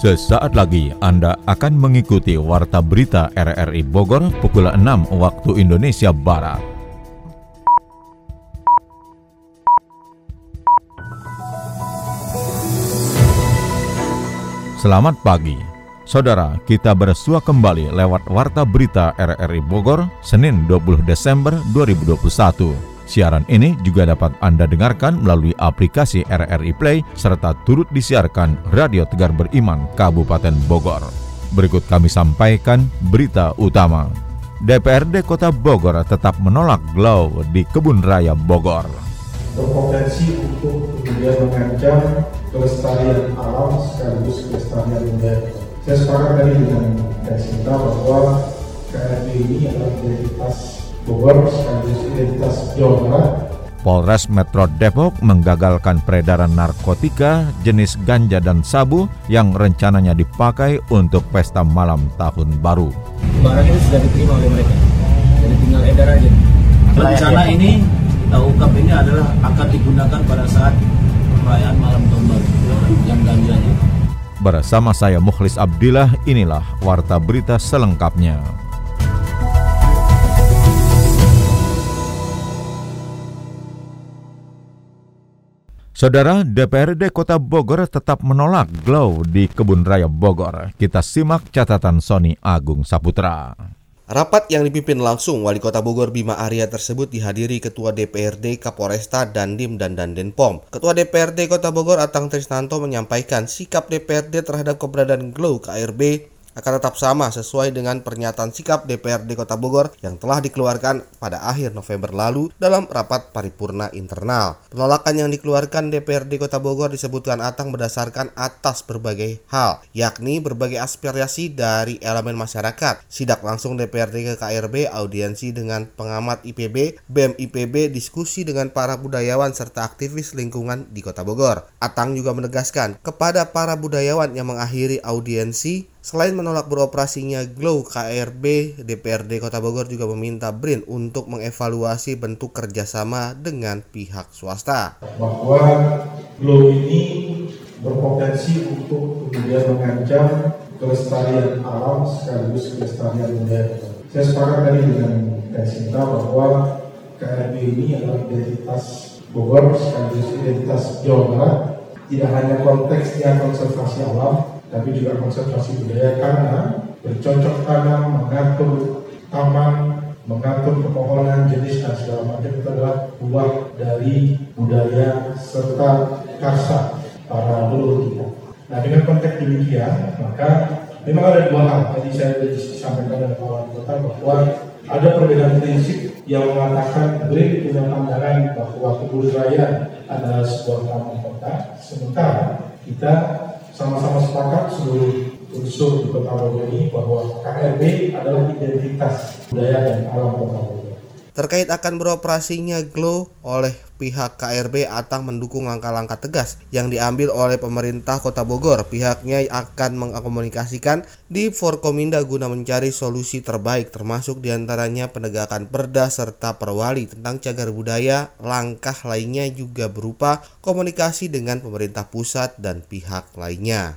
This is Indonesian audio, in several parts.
Sesaat lagi Anda akan mengikuti Warta Berita RRI Bogor pukul 6 waktu Indonesia Barat. Selamat pagi. Saudara, kita bersua kembali lewat Warta Berita RRI Bogor, Senin 20 Desember 2021. Siaran ini juga dapat Anda dengarkan melalui aplikasi RRI Play serta turut disiarkan Radio Tegar Beriman Kabupaten Bogor. Berikut kami sampaikan berita utama. DPRD Kota Bogor tetap menolak glow di Kebun Raya Bogor. Berpotensi untuk kemudian mengancam kelestarian alam sekaligus kelestarian budaya. Saya sepakat tadi dengan Sinta bahwa KRB ini adalah identitas Bogor sekaligus identitas Jawa Barat Polres Metro Depok menggagalkan peredaran narkotika jenis ganja dan sabu yang rencananya dipakai untuk pesta malam tahun baru. Barang ini sudah diterima oleh mereka, jadi tinggal edar aja. Rencana ini ungkap ini adalah akan digunakan pada saat perayaan malam tahun baru yang ganjanya. Bersama saya Mukhlis Abdillah, inilah Warta Berita selengkapnya. Saudara DPRD Kota Bogor tetap menolak glow di Kebun Raya Bogor. Kita simak catatan Sony Agung Saputra. Rapat yang dipimpin langsung Wali Kota Bogor Bima Arya tersebut dihadiri Ketua DPRD Kapolresta Dandim dan Dandenpom. Ketua DPRD Kota Bogor Atang Trisnanto menyampaikan sikap DPRD terhadap keberadaan Glow KRB akan tetap sama sesuai dengan pernyataan sikap DPRD Kota Bogor yang telah dikeluarkan pada akhir November lalu dalam rapat paripurna internal. Penolakan yang dikeluarkan DPRD Kota Bogor disebutkan Atang berdasarkan atas berbagai hal, yakni berbagai aspirasi dari elemen masyarakat, sidak langsung DPRD ke KRB, audiensi dengan pengamat IPB, BEM IPB, diskusi dengan para budayawan serta aktivis lingkungan di Kota Bogor. Atang juga menegaskan kepada para budayawan yang mengakhiri audiensi Selain menolak beroperasinya Glow KRB, DPRD Kota Bogor juga meminta BRIN untuk mengevaluasi bentuk kerjasama dengan pihak swasta. Bahwa Glow ini berpotensi untuk kemudian mengancam kelestarian alam sekaligus kelestarian budaya. Saya sepakat tadi dengan Sinta bahwa KRB ini adalah identitas Bogor sekaligus identitas Jawa Barat. Tidak hanya konteksnya konservasi alam, tapi juga konservasi budaya karena bercocok tanam, mengatur taman, mengatur pepohonan jenis dan segala macam itu adalah buah dari budaya serta karsa para leluhur kita. Nah dengan konteks demikian maka memang ada dua hal tadi saya disampaikan oleh kawan kota bahwa ada perbedaan prinsip yang mengatakan BRIN punya pandangan bahwa kebun raya adalah sebuah taman kota, sementara kita sama-sama sepakat seluruh unsur di Kota Bogor ini bahwa KRB adalah identitas budaya dan alam Kota Bogor. Terkait akan beroperasinya Glow oleh pihak KRB Atang mendukung langkah-langkah tegas yang diambil oleh pemerintah Kota Bogor. Pihaknya akan mengakomunikasikan di Forkominda guna mencari solusi terbaik termasuk di antaranya penegakan perda serta perwali tentang cagar budaya. Langkah lainnya juga berupa komunikasi dengan pemerintah pusat dan pihak lainnya.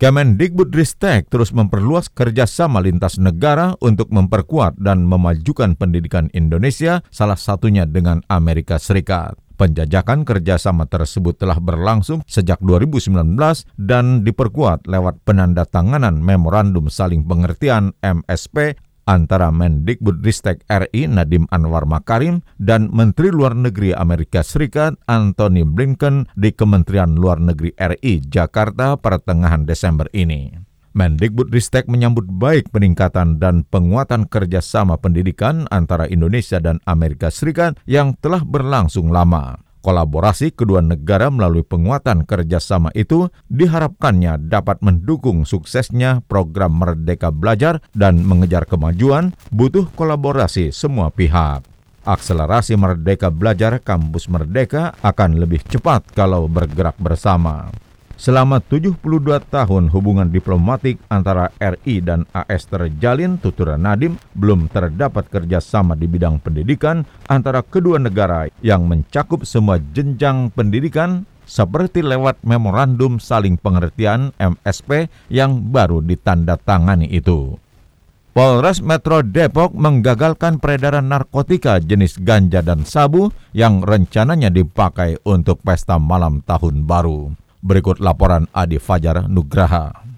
Kemendikbudristek terus memperluas kerjasama lintas negara untuk memperkuat dan memajukan pendidikan Indonesia, salah satunya dengan Amerika Serikat. Penjajakan kerjasama tersebut telah berlangsung sejak 2019 dan diperkuat lewat penandatanganan Memorandum Saling Pengertian MSP antara Mendikbudristek RI Nadim Anwar Makarim dan Menteri Luar Negeri Amerika Serikat Anthony Blinken di Kementerian Luar Negeri RI Jakarta pertengahan Desember ini. Mendikbudristek menyambut baik peningkatan dan penguatan kerjasama pendidikan antara Indonesia dan Amerika Serikat yang telah berlangsung lama. Kolaborasi kedua negara melalui penguatan kerjasama itu diharapkannya dapat mendukung suksesnya program Merdeka Belajar dan mengejar kemajuan butuh kolaborasi semua pihak. Akselerasi Merdeka Belajar Kampus Merdeka akan lebih cepat kalau bergerak bersama. Selama 72 tahun hubungan diplomatik antara RI dan AS terjalin, tuturan Nadim belum terdapat kerjasama di bidang pendidikan antara kedua negara yang mencakup semua jenjang pendidikan seperti lewat memorandum saling pengertian MSP yang baru ditandatangani itu. Polres Metro Depok menggagalkan peredaran narkotika jenis ganja dan sabu yang rencananya dipakai untuk pesta malam tahun baru. Berikut laporan Adi Fajar Nugraha.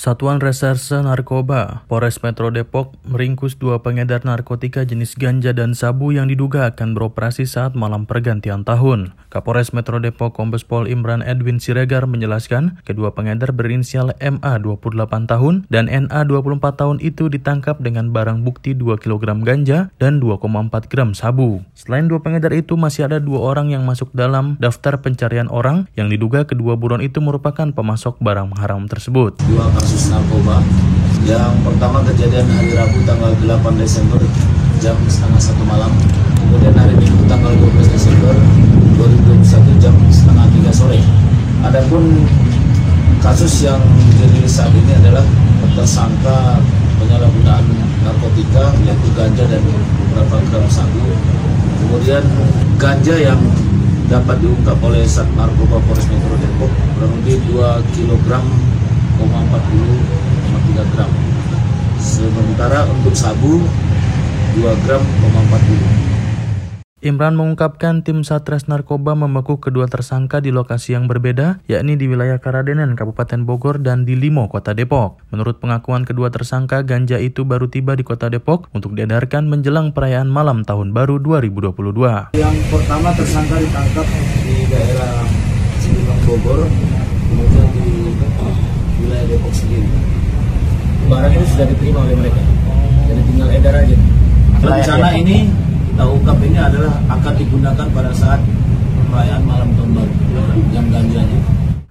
Satuan Reserse Narkoba Polres Metro Depok meringkus dua pengedar narkotika jenis ganja dan sabu yang diduga akan beroperasi saat malam pergantian tahun. Kapolres Metro Depok Kombes Pol Imran Edwin Siregar menjelaskan kedua pengedar berinisial MA 28 tahun dan NA 24 tahun itu ditangkap dengan barang bukti 2 kg ganja dan 2,4 gram sabu. Selain dua pengedar itu masih ada dua orang yang masuk dalam daftar pencarian orang yang diduga kedua buron itu merupakan pemasok barang haram tersebut. Dua kasus narkoba. Yang pertama kejadian hari Rabu tanggal 8 Desember jam setengah satu malam. Kemudian hari Minggu tanggal 12 Desember 2021 jam setengah tiga sore. Adapun kasus yang dirilis saat ini adalah tersangka penyalahgunaan narkotika yaitu ganja dan beberapa gram sabu. Kemudian ganja yang dapat diungkap oleh Sat Narkoba Polres Metro Depok kurang lebih 2 kg 0,40,3 gram. Sementara untuk sabu 2 gram 0,40. Imran mengungkapkan tim Satres Narkoba membekuk kedua tersangka di lokasi yang berbeda, yakni di wilayah Karadenan, Kabupaten Bogor, dan di Limo, Kota Depok. Menurut pengakuan kedua tersangka, ganja itu baru tiba di Kota Depok untuk diedarkan menjelang perayaan malam Tahun Baru 2022. Yang pertama tersangka ditangkap di daerah Cibinong Bogor, kemudian di Depok sendiri. Barang itu sudah diterima oleh mereka, jadi tinggal edar aja. Rencana ini kita ungkap ini adalah akan digunakan pada saat perayaan malam tahun baru yang ganjanya.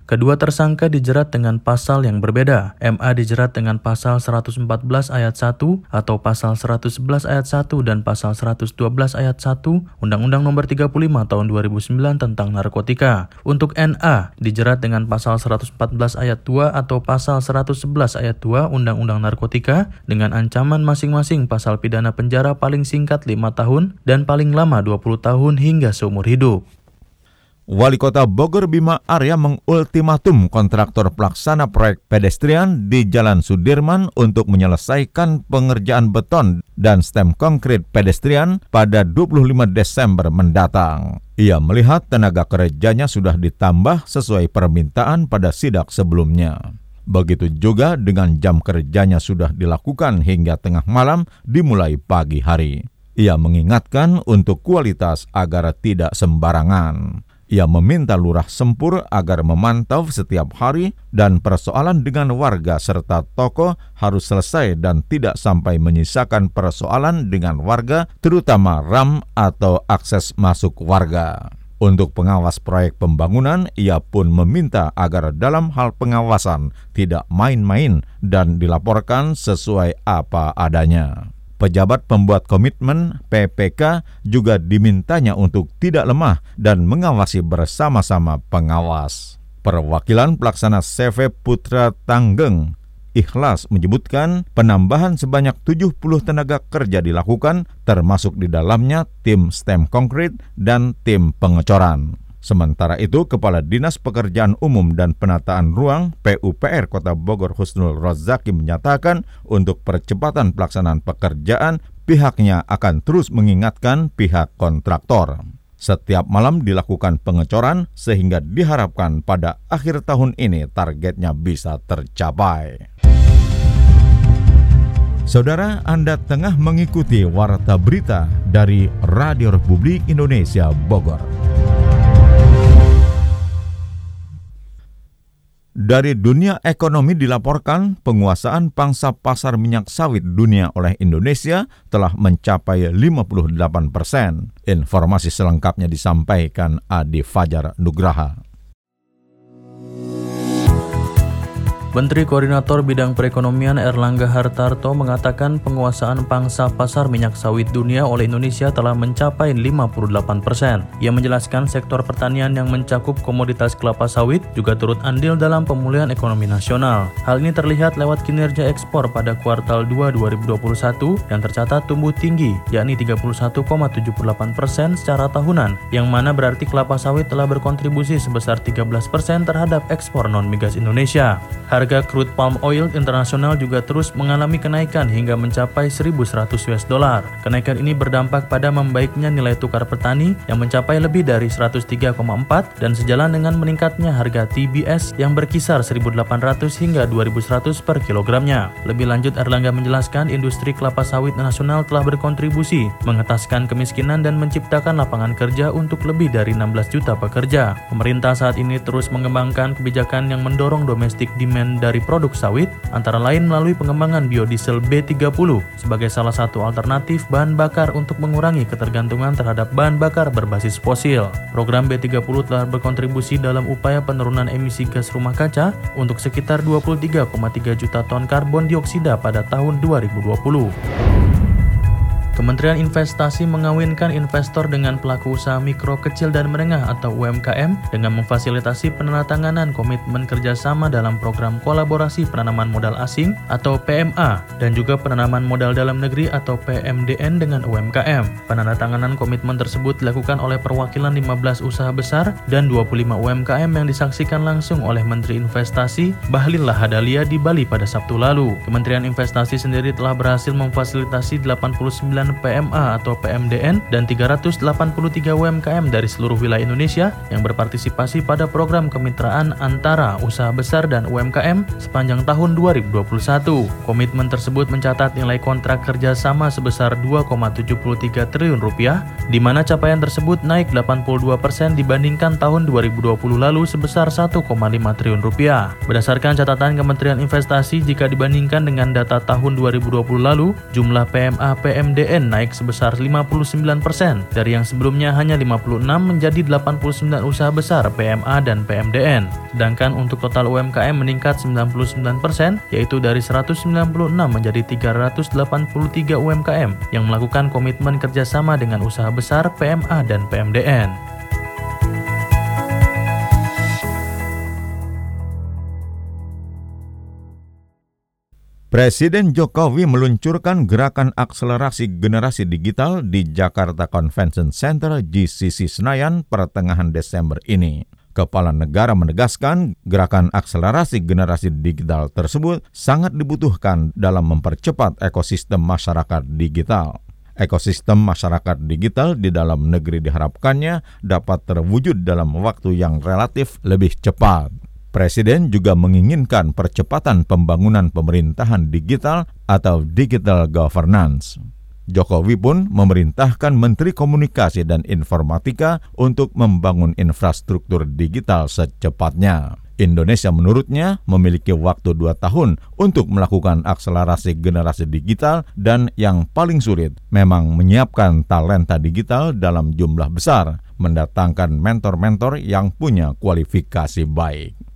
Kedua tersangka dijerat dengan pasal yang berbeda. MA dijerat dengan pasal 114 ayat 1 atau pasal 111 ayat 1 dan pasal 112 ayat 1 Undang-Undang Nomor 35 Tahun 2009 tentang narkotika. Untuk NA dijerat dengan pasal 114 ayat 2 atau pasal 111 ayat 2 Undang-Undang Narkotika dengan ancaman masing-masing pasal pidana penjara paling singkat 5 tahun dan paling lama 20 tahun hingga seumur hidup. Wali Kota Bogor Bima Arya mengultimatum kontraktor pelaksana proyek pedestrian di Jalan Sudirman untuk menyelesaikan pengerjaan beton dan stem konkret pedestrian pada 25 Desember mendatang. Ia melihat tenaga kerjanya sudah ditambah sesuai permintaan pada sidak sebelumnya. Begitu juga dengan jam kerjanya sudah dilakukan hingga tengah malam dimulai pagi hari. Ia mengingatkan untuk kualitas agar tidak sembarangan. Ia meminta lurah Sempur agar memantau setiap hari dan persoalan dengan warga serta toko harus selesai dan tidak sampai menyisakan persoalan dengan warga terutama RAM atau akses masuk warga. Untuk pengawas proyek pembangunan, ia pun meminta agar dalam hal pengawasan tidak main-main dan dilaporkan sesuai apa adanya. Pejabat pembuat komitmen PPK juga dimintanya untuk tidak lemah dan mengawasi bersama-sama pengawas. Perwakilan pelaksana CV Putra Tanggeng Ikhlas menyebutkan penambahan sebanyak 70 tenaga kerja dilakukan termasuk di dalamnya tim stem konkret dan tim pengecoran. Sementara itu, Kepala Dinas Pekerjaan Umum dan Penataan Ruang PUPR Kota Bogor Husnul Rozaki menyatakan untuk percepatan pelaksanaan pekerjaan, pihaknya akan terus mengingatkan pihak kontraktor. Setiap malam dilakukan pengecoran sehingga diharapkan pada akhir tahun ini targetnya bisa tercapai. Saudara, Anda tengah mengikuti Warta Berita dari Radio Republik Indonesia Bogor. Dari dunia ekonomi dilaporkan penguasaan pangsa pasar minyak sawit dunia oleh Indonesia telah mencapai 58 persen. Informasi selengkapnya disampaikan Adi Fajar Nugraha. Menteri Koordinator Bidang Perekonomian Erlangga Hartarto mengatakan penguasaan pangsa pasar minyak sawit dunia oleh Indonesia telah mencapai 58 persen. Ia menjelaskan sektor pertanian yang mencakup komoditas kelapa sawit juga turut andil dalam pemulihan ekonomi nasional. Hal ini terlihat lewat kinerja ekspor pada kuartal 2 2021 yang tercatat tumbuh tinggi, yakni 31,78 persen secara tahunan, yang mana berarti kelapa sawit telah berkontribusi sebesar 13 persen terhadap ekspor non-migas Indonesia. Harga crude palm oil internasional juga terus mengalami kenaikan hingga mencapai 1.100 US dollar. Kenaikan ini berdampak pada membaiknya nilai tukar petani yang mencapai lebih dari 103,4 dan sejalan dengan meningkatnya harga TBS yang berkisar 1.800 hingga 2.100 per kilogramnya. Lebih lanjut Erlangga menjelaskan industri kelapa sawit nasional telah berkontribusi mengetaskan kemiskinan dan menciptakan lapangan kerja untuk lebih dari 16 juta pekerja. Pemerintah saat ini terus mengembangkan kebijakan yang mendorong domestik demand dari produk sawit, antara lain melalui pengembangan biodiesel B30 sebagai salah satu alternatif bahan bakar untuk mengurangi ketergantungan terhadap bahan bakar berbasis fosil. Program B30 telah berkontribusi dalam upaya penurunan emisi gas rumah kaca untuk sekitar 23,3 juta ton karbon dioksida pada tahun 2020. Kementerian Investasi mengawinkan investor dengan pelaku usaha mikro, kecil, dan menengah atau UMKM dengan memfasilitasi penandatanganan komitmen kerjasama dalam program kolaborasi penanaman modal asing atau PMA dan juga penanaman modal dalam negeri atau PMDN dengan UMKM. Penandatanganan komitmen tersebut dilakukan oleh perwakilan 15 usaha besar dan 25 UMKM yang disaksikan langsung oleh Menteri Investasi Bahlil Lahadalia di Bali pada Sabtu lalu. Kementerian Investasi sendiri telah berhasil memfasilitasi 89 PMA atau PMDN dan 383 UMKM dari seluruh wilayah Indonesia yang berpartisipasi pada program kemitraan antara usaha besar dan UMKM sepanjang tahun 2021. Komitmen tersebut mencatat nilai kontrak kerjasama sebesar 2,73 triliun rupiah, di mana capaian tersebut naik 82 persen dibandingkan tahun 2020 lalu sebesar 1,5 triliun rupiah. Berdasarkan catatan Kementerian Investasi, jika dibandingkan dengan data tahun 2020 lalu, jumlah PMA PMDN PMDN naik sebesar 59% dari yang sebelumnya hanya 56 menjadi 89 usaha besar PMA dan PMDN. Sedangkan untuk total UMKM meningkat 99% yaitu dari 196 menjadi 383 UMKM yang melakukan komitmen kerjasama dengan usaha besar PMA dan PMDN. Presiden Jokowi meluncurkan gerakan akselerasi generasi digital di Jakarta Convention Center GCC Senayan pertengahan Desember ini. Kepala negara menegaskan gerakan akselerasi generasi digital tersebut sangat dibutuhkan dalam mempercepat ekosistem masyarakat digital. Ekosistem masyarakat digital di dalam negeri diharapkannya dapat terwujud dalam waktu yang relatif lebih cepat. Presiden juga menginginkan percepatan pembangunan pemerintahan digital atau digital governance. Jokowi pun memerintahkan Menteri Komunikasi dan Informatika untuk membangun infrastruktur digital secepatnya. Indonesia menurutnya memiliki waktu dua tahun untuk melakukan akselerasi generasi digital dan yang paling sulit memang menyiapkan talenta digital dalam jumlah besar, mendatangkan mentor-mentor yang punya kualifikasi baik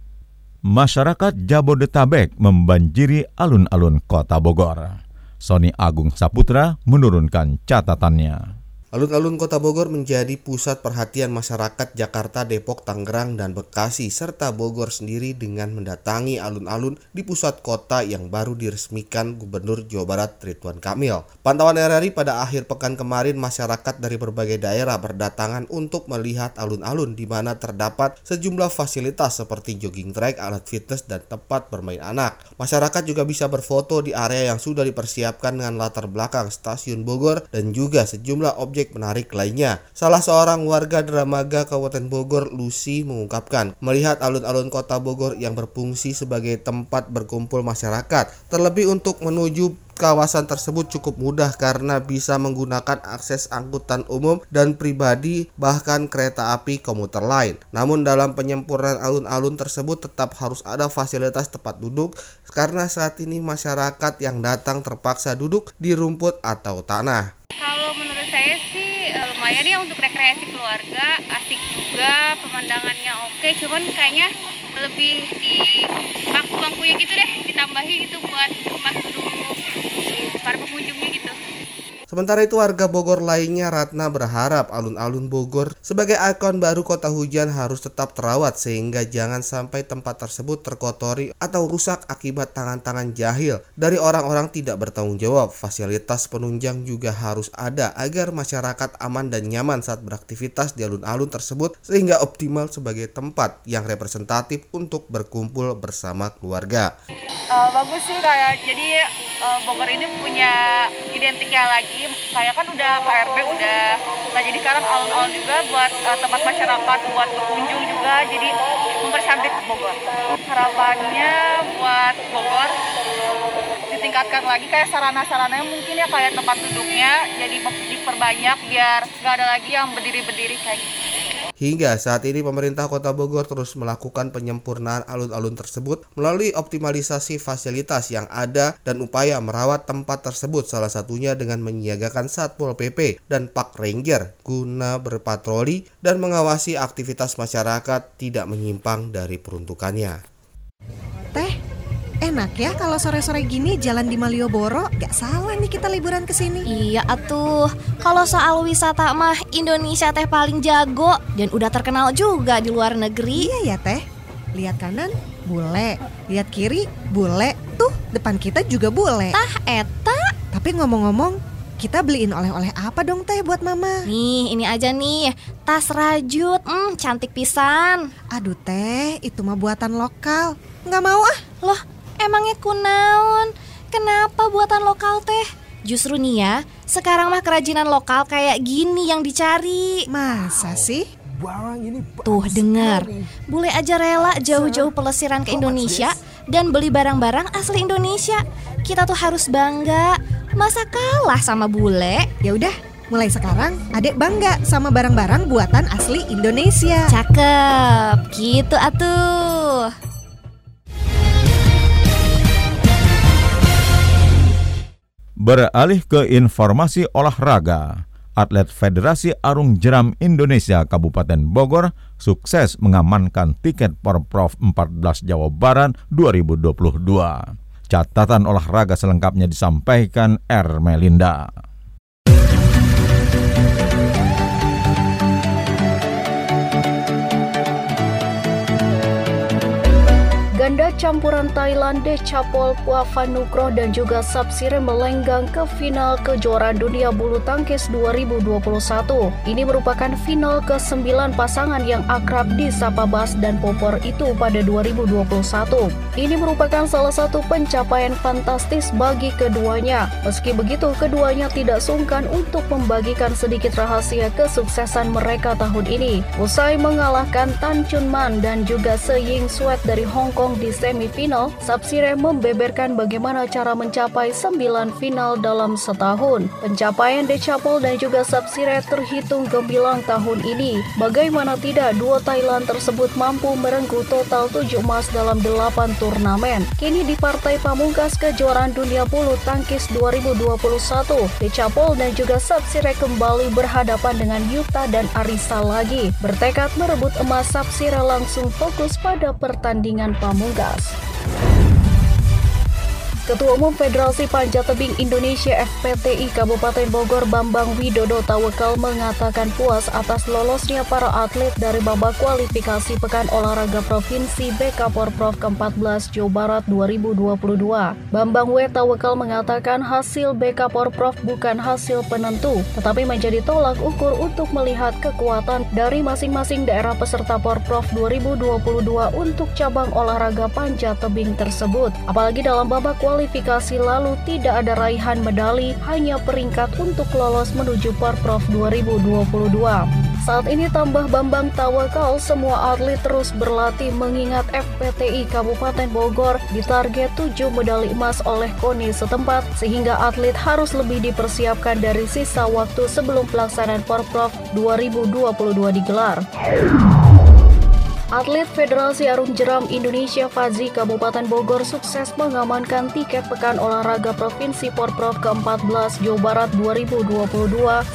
masyarakat Jabodetabek membanjiri alun-alun kota Bogor. Sony Agung Saputra menurunkan catatannya. Alun-alun Kota Bogor menjadi pusat perhatian masyarakat Jakarta, Depok, Tangerang, dan Bekasi, serta Bogor sendiri dengan mendatangi alun-alun di pusat kota yang baru diresmikan Gubernur Jawa Barat Ridwan Kamil. Pantauan RRI pada akhir pekan kemarin, masyarakat dari berbagai daerah berdatangan untuk melihat alun-alun di mana terdapat sejumlah fasilitas seperti jogging track, alat fitness, dan tempat bermain anak. Masyarakat juga bisa berfoto di area yang sudah dipersiapkan dengan latar belakang stasiun Bogor dan juga sejumlah objek objek menarik lainnya. Salah seorang warga Dramaga Kabupaten Bogor, Lucy, mengungkapkan melihat alun-alun kota Bogor yang berfungsi sebagai tempat berkumpul masyarakat, terlebih untuk menuju kawasan tersebut cukup mudah karena bisa menggunakan akses angkutan umum dan pribadi bahkan kereta api komuter lain. Namun dalam penyempurnaan alun-alun tersebut tetap harus ada fasilitas tempat duduk karena saat ini masyarakat yang datang terpaksa duduk di rumput atau tanah. Saya untuk rekreasi keluarga, asik juga, pemandangannya oke, cuman kayaknya lebih di bangku-bangkunya gitu deh ditambahin itu buat tempat duduk para pengunjungnya gitu Sementara itu warga Bogor lainnya Ratna berharap alun-alun Bogor sebagai ikon baru kota hujan harus tetap terawat sehingga jangan sampai tempat tersebut terkotori atau rusak akibat tangan-tangan jahil dari orang-orang tidak bertanggung jawab. Fasilitas penunjang juga harus ada agar masyarakat aman dan nyaman saat beraktivitas di alun-alun tersebut sehingga optimal sebagai tempat yang representatif untuk berkumpul bersama keluarga. Uh, bagus sih kayak jadi uh, Bogor ini punya identiknya lagi saya kan udah KRB udah nah jadi sekarang alun-alun juga buat uh, tempat masyarakat buat berkunjung juga. Jadi mempercantik Bogor. Harapannya buat Bogor ditingkatkan lagi. Kayak sarana-sarananya mungkin ya kayak tempat duduknya jadi diperbanyak biar nggak ada lagi yang berdiri-berdiri kayak gitu. Hingga saat ini pemerintah Kota Bogor terus melakukan penyempurnaan alun-alun tersebut melalui optimalisasi fasilitas yang ada dan upaya merawat tempat tersebut salah satunya dengan menyiagakan Satpol PP dan Pak Ranger guna berpatroli dan mengawasi aktivitas masyarakat tidak menyimpang dari peruntukannya. Enak ya kalau sore-sore gini jalan di Malioboro. Gak salah nih kita liburan ke sini. Iya atuh, kalau soal wisata mah Indonesia teh paling jago dan udah terkenal juga di luar negeri. Iya ya teh. Lihat kanan, bule. Lihat kiri, bule. Tuh, depan kita juga bule. Tah eta. Tapi ngomong-ngomong, kita beliin oleh-oleh apa dong teh buat mama? Nih, ini aja nih, tas rajut, hmm, cantik pisan. Aduh teh, itu mah buatan lokal. Nggak mau ah. Loh, emangnya kunaon? Kenapa buatan lokal teh? Justru nih ya, sekarang mah kerajinan lokal kayak gini yang dicari. Masa sih? Tuh dengar, bule aja rela jauh-jauh pelesiran ke Indonesia dan beli barang-barang asli Indonesia. Kita tuh harus bangga. Masa kalah sama bule? Ya udah, mulai sekarang adek bangga sama barang-barang buatan asli Indonesia. Cakep, gitu atuh. Beralih ke informasi olahraga, atlet Federasi Arung Jeram Indonesia Kabupaten Bogor sukses mengamankan tiket Porprov 14 Jawa Barat 2022. Catatan olahraga selengkapnya disampaikan R. Melinda. Campuran Thailand Decapol Puavanukroh dan juga Sapsire melenggang ke final kejuaraan dunia bulu tangkis 2021. Ini merupakan final ke-9 pasangan yang akrab di Sapa Bas dan Popor itu pada 2021. Ini merupakan salah satu pencapaian fantastis bagi keduanya. Meski begitu, keduanya tidak sungkan untuk membagikan sedikit rahasia kesuksesan mereka tahun ini. Usai mengalahkan Tan Chun Man dan juga Se Ying Sweat dari Hong Kong di semifinal, Sapsire membeberkan bagaimana cara mencapai 9 final dalam setahun. Pencapaian Decapol dan juga Sapsire terhitung gemilang tahun ini. Bagaimana tidak dua Thailand tersebut mampu merengkuh total 7 emas dalam 8 turnamen. Kini di partai pamungkas kejuaraan dunia bulu tangkis 2021, Decapol dan juga Sapsire kembali berhadapan dengan Yuta dan Arisa lagi. Bertekad merebut emas Sapsire langsung fokus pada pertandingan pamungkas pamungkas. Ketua Umum Federasi Panjat Tebing Indonesia FPTI Kabupaten Bogor Bambang Widodo Tawekal mengatakan puas atas lolosnya para atlet dari babak kualifikasi Pekan Olahraga Provinsi BK Porprov ke-14 Jawa Barat 2022. Bambang W. Tawekal mengatakan hasil BK Porprov bukan hasil penentu, tetapi menjadi tolak ukur untuk melihat kekuatan dari masing-masing daerah peserta Porprov 2022 untuk cabang olahraga panjat tebing tersebut. Apalagi dalam babak kualifikasi kualifikasi lalu tidak ada raihan medali, hanya peringkat untuk lolos menuju Porprov 2022. Saat ini tambah Bambang Tawakal, semua atlet terus berlatih mengingat FPTI Kabupaten Bogor ditarget 7 medali emas oleh KONI setempat, sehingga atlet harus lebih dipersiapkan dari sisa waktu sebelum pelaksanaan Porprov 2022 digelar. Atlet Federasi Arung Jeram Indonesia Fazi Kabupaten Bogor sukses mengamankan tiket Pekan Olahraga Provinsi Porprov ke-14 Jawa Barat 2022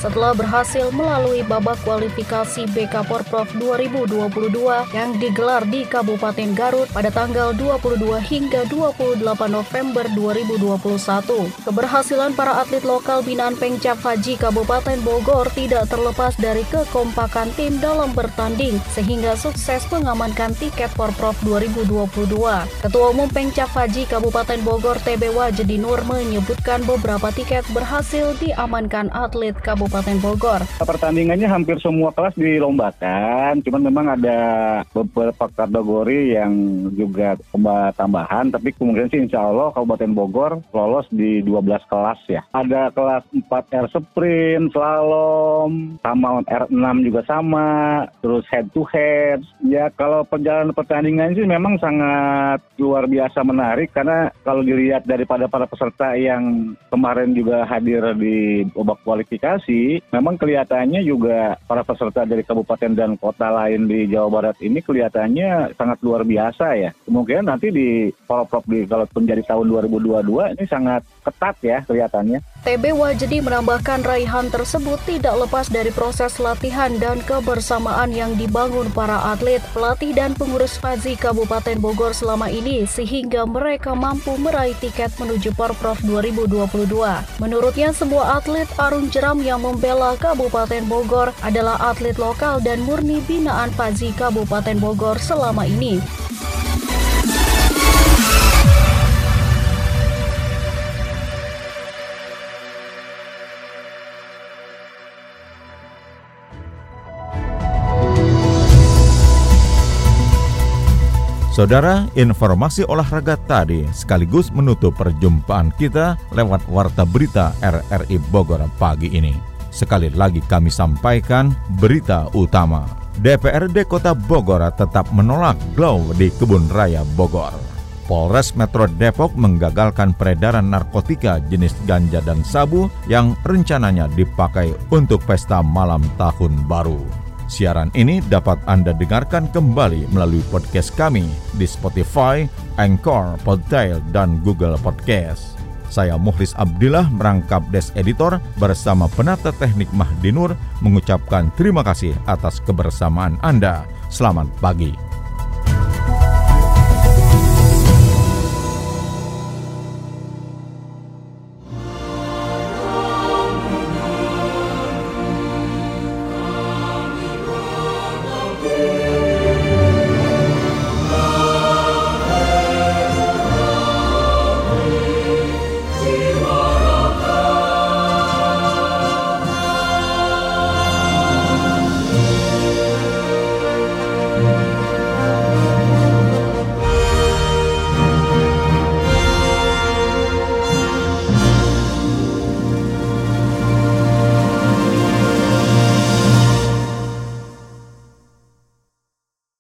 setelah berhasil melalui babak kualifikasi BK Porprov 2022 yang digelar di Kabupaten Garut pada tanggal 22 hingga 28 November 2021. Keberhasilan para atlet lokal binaan Pengcap Faji Kabupaten Bogor tidak terlepas dari kekompakan tim dalam bertanding sehingga sukses mengamankan mengamankan tiket Porprov 2022. Ketua Umum Pengcap Haji Kabupaten Bogor TB Wajedi Nur menyebutkan beberapa tiket berhasil diamankan atlet Kabupaten Bogor. Pertandingannya hampir semua kelas dilombakan, cuman memang ada beberapa kategori yang juga tambahan, tapi kemudian sih insya Allah Kabupaten Bogor lolos di 12 kelas ya. Ada kelas 4 air sprint, slalom, sama R6 juga sama, terus head to head, ya kalau perjalanan pertandingan sih memang sangat luar biasa menarik karena kalau dilihat daripada para peserta yang kemarin juga hadir di babak kualifikasi, memang kelihatannya juga para peserta dari kabupaten dan kota lain di Jawa Barat ini kelihatannya sangat luar biasa ya. Kemungkinan nanti di Poroprov di kalau menjadi tahun 2022 ini sangat ketat ya kelihatannya. TB Wajedi menambahkan raihan tersebut tidak lepas dari proses latihan dan kebersamaan yang dibangun para atlet pelatih dan pengurus Fazi Kabupaten Bogor selama ini sehingga mereka mampu meraih tiket menuju Porprov 2022. Menurutnya semua atlet arung jeram yang membela Kabupaten Bogor adalah atlet lokal dan murni binaan Fazi Kabupaten Bogor selama ini. Saudara, informasi olahraga tadi sekaligus menutup perjumpaan kita lewat Warta Berita RRI Bogor pagi ini. Sekali lagi kami sampaikan berita utama. DPRD Kota Bogor tetap menolak glow di Kebun Raya Bogor. Polres Metro Depok menggagalkan peredaran narkotika jenis ganja dan sabu yang rencananya dipakai untuk pesta malam tahun baru. Siaran ini dapat Anda dengarkan kembali melalui podcast kami di Spotify, Anchor, Podtail, dan Google Podcast. Saya Muhlis Abdillah merangkap Des Editor bersama penata teknik Mahdinur mengucapkan terima kasih atas kebersamaan Anda. Selamat pagi.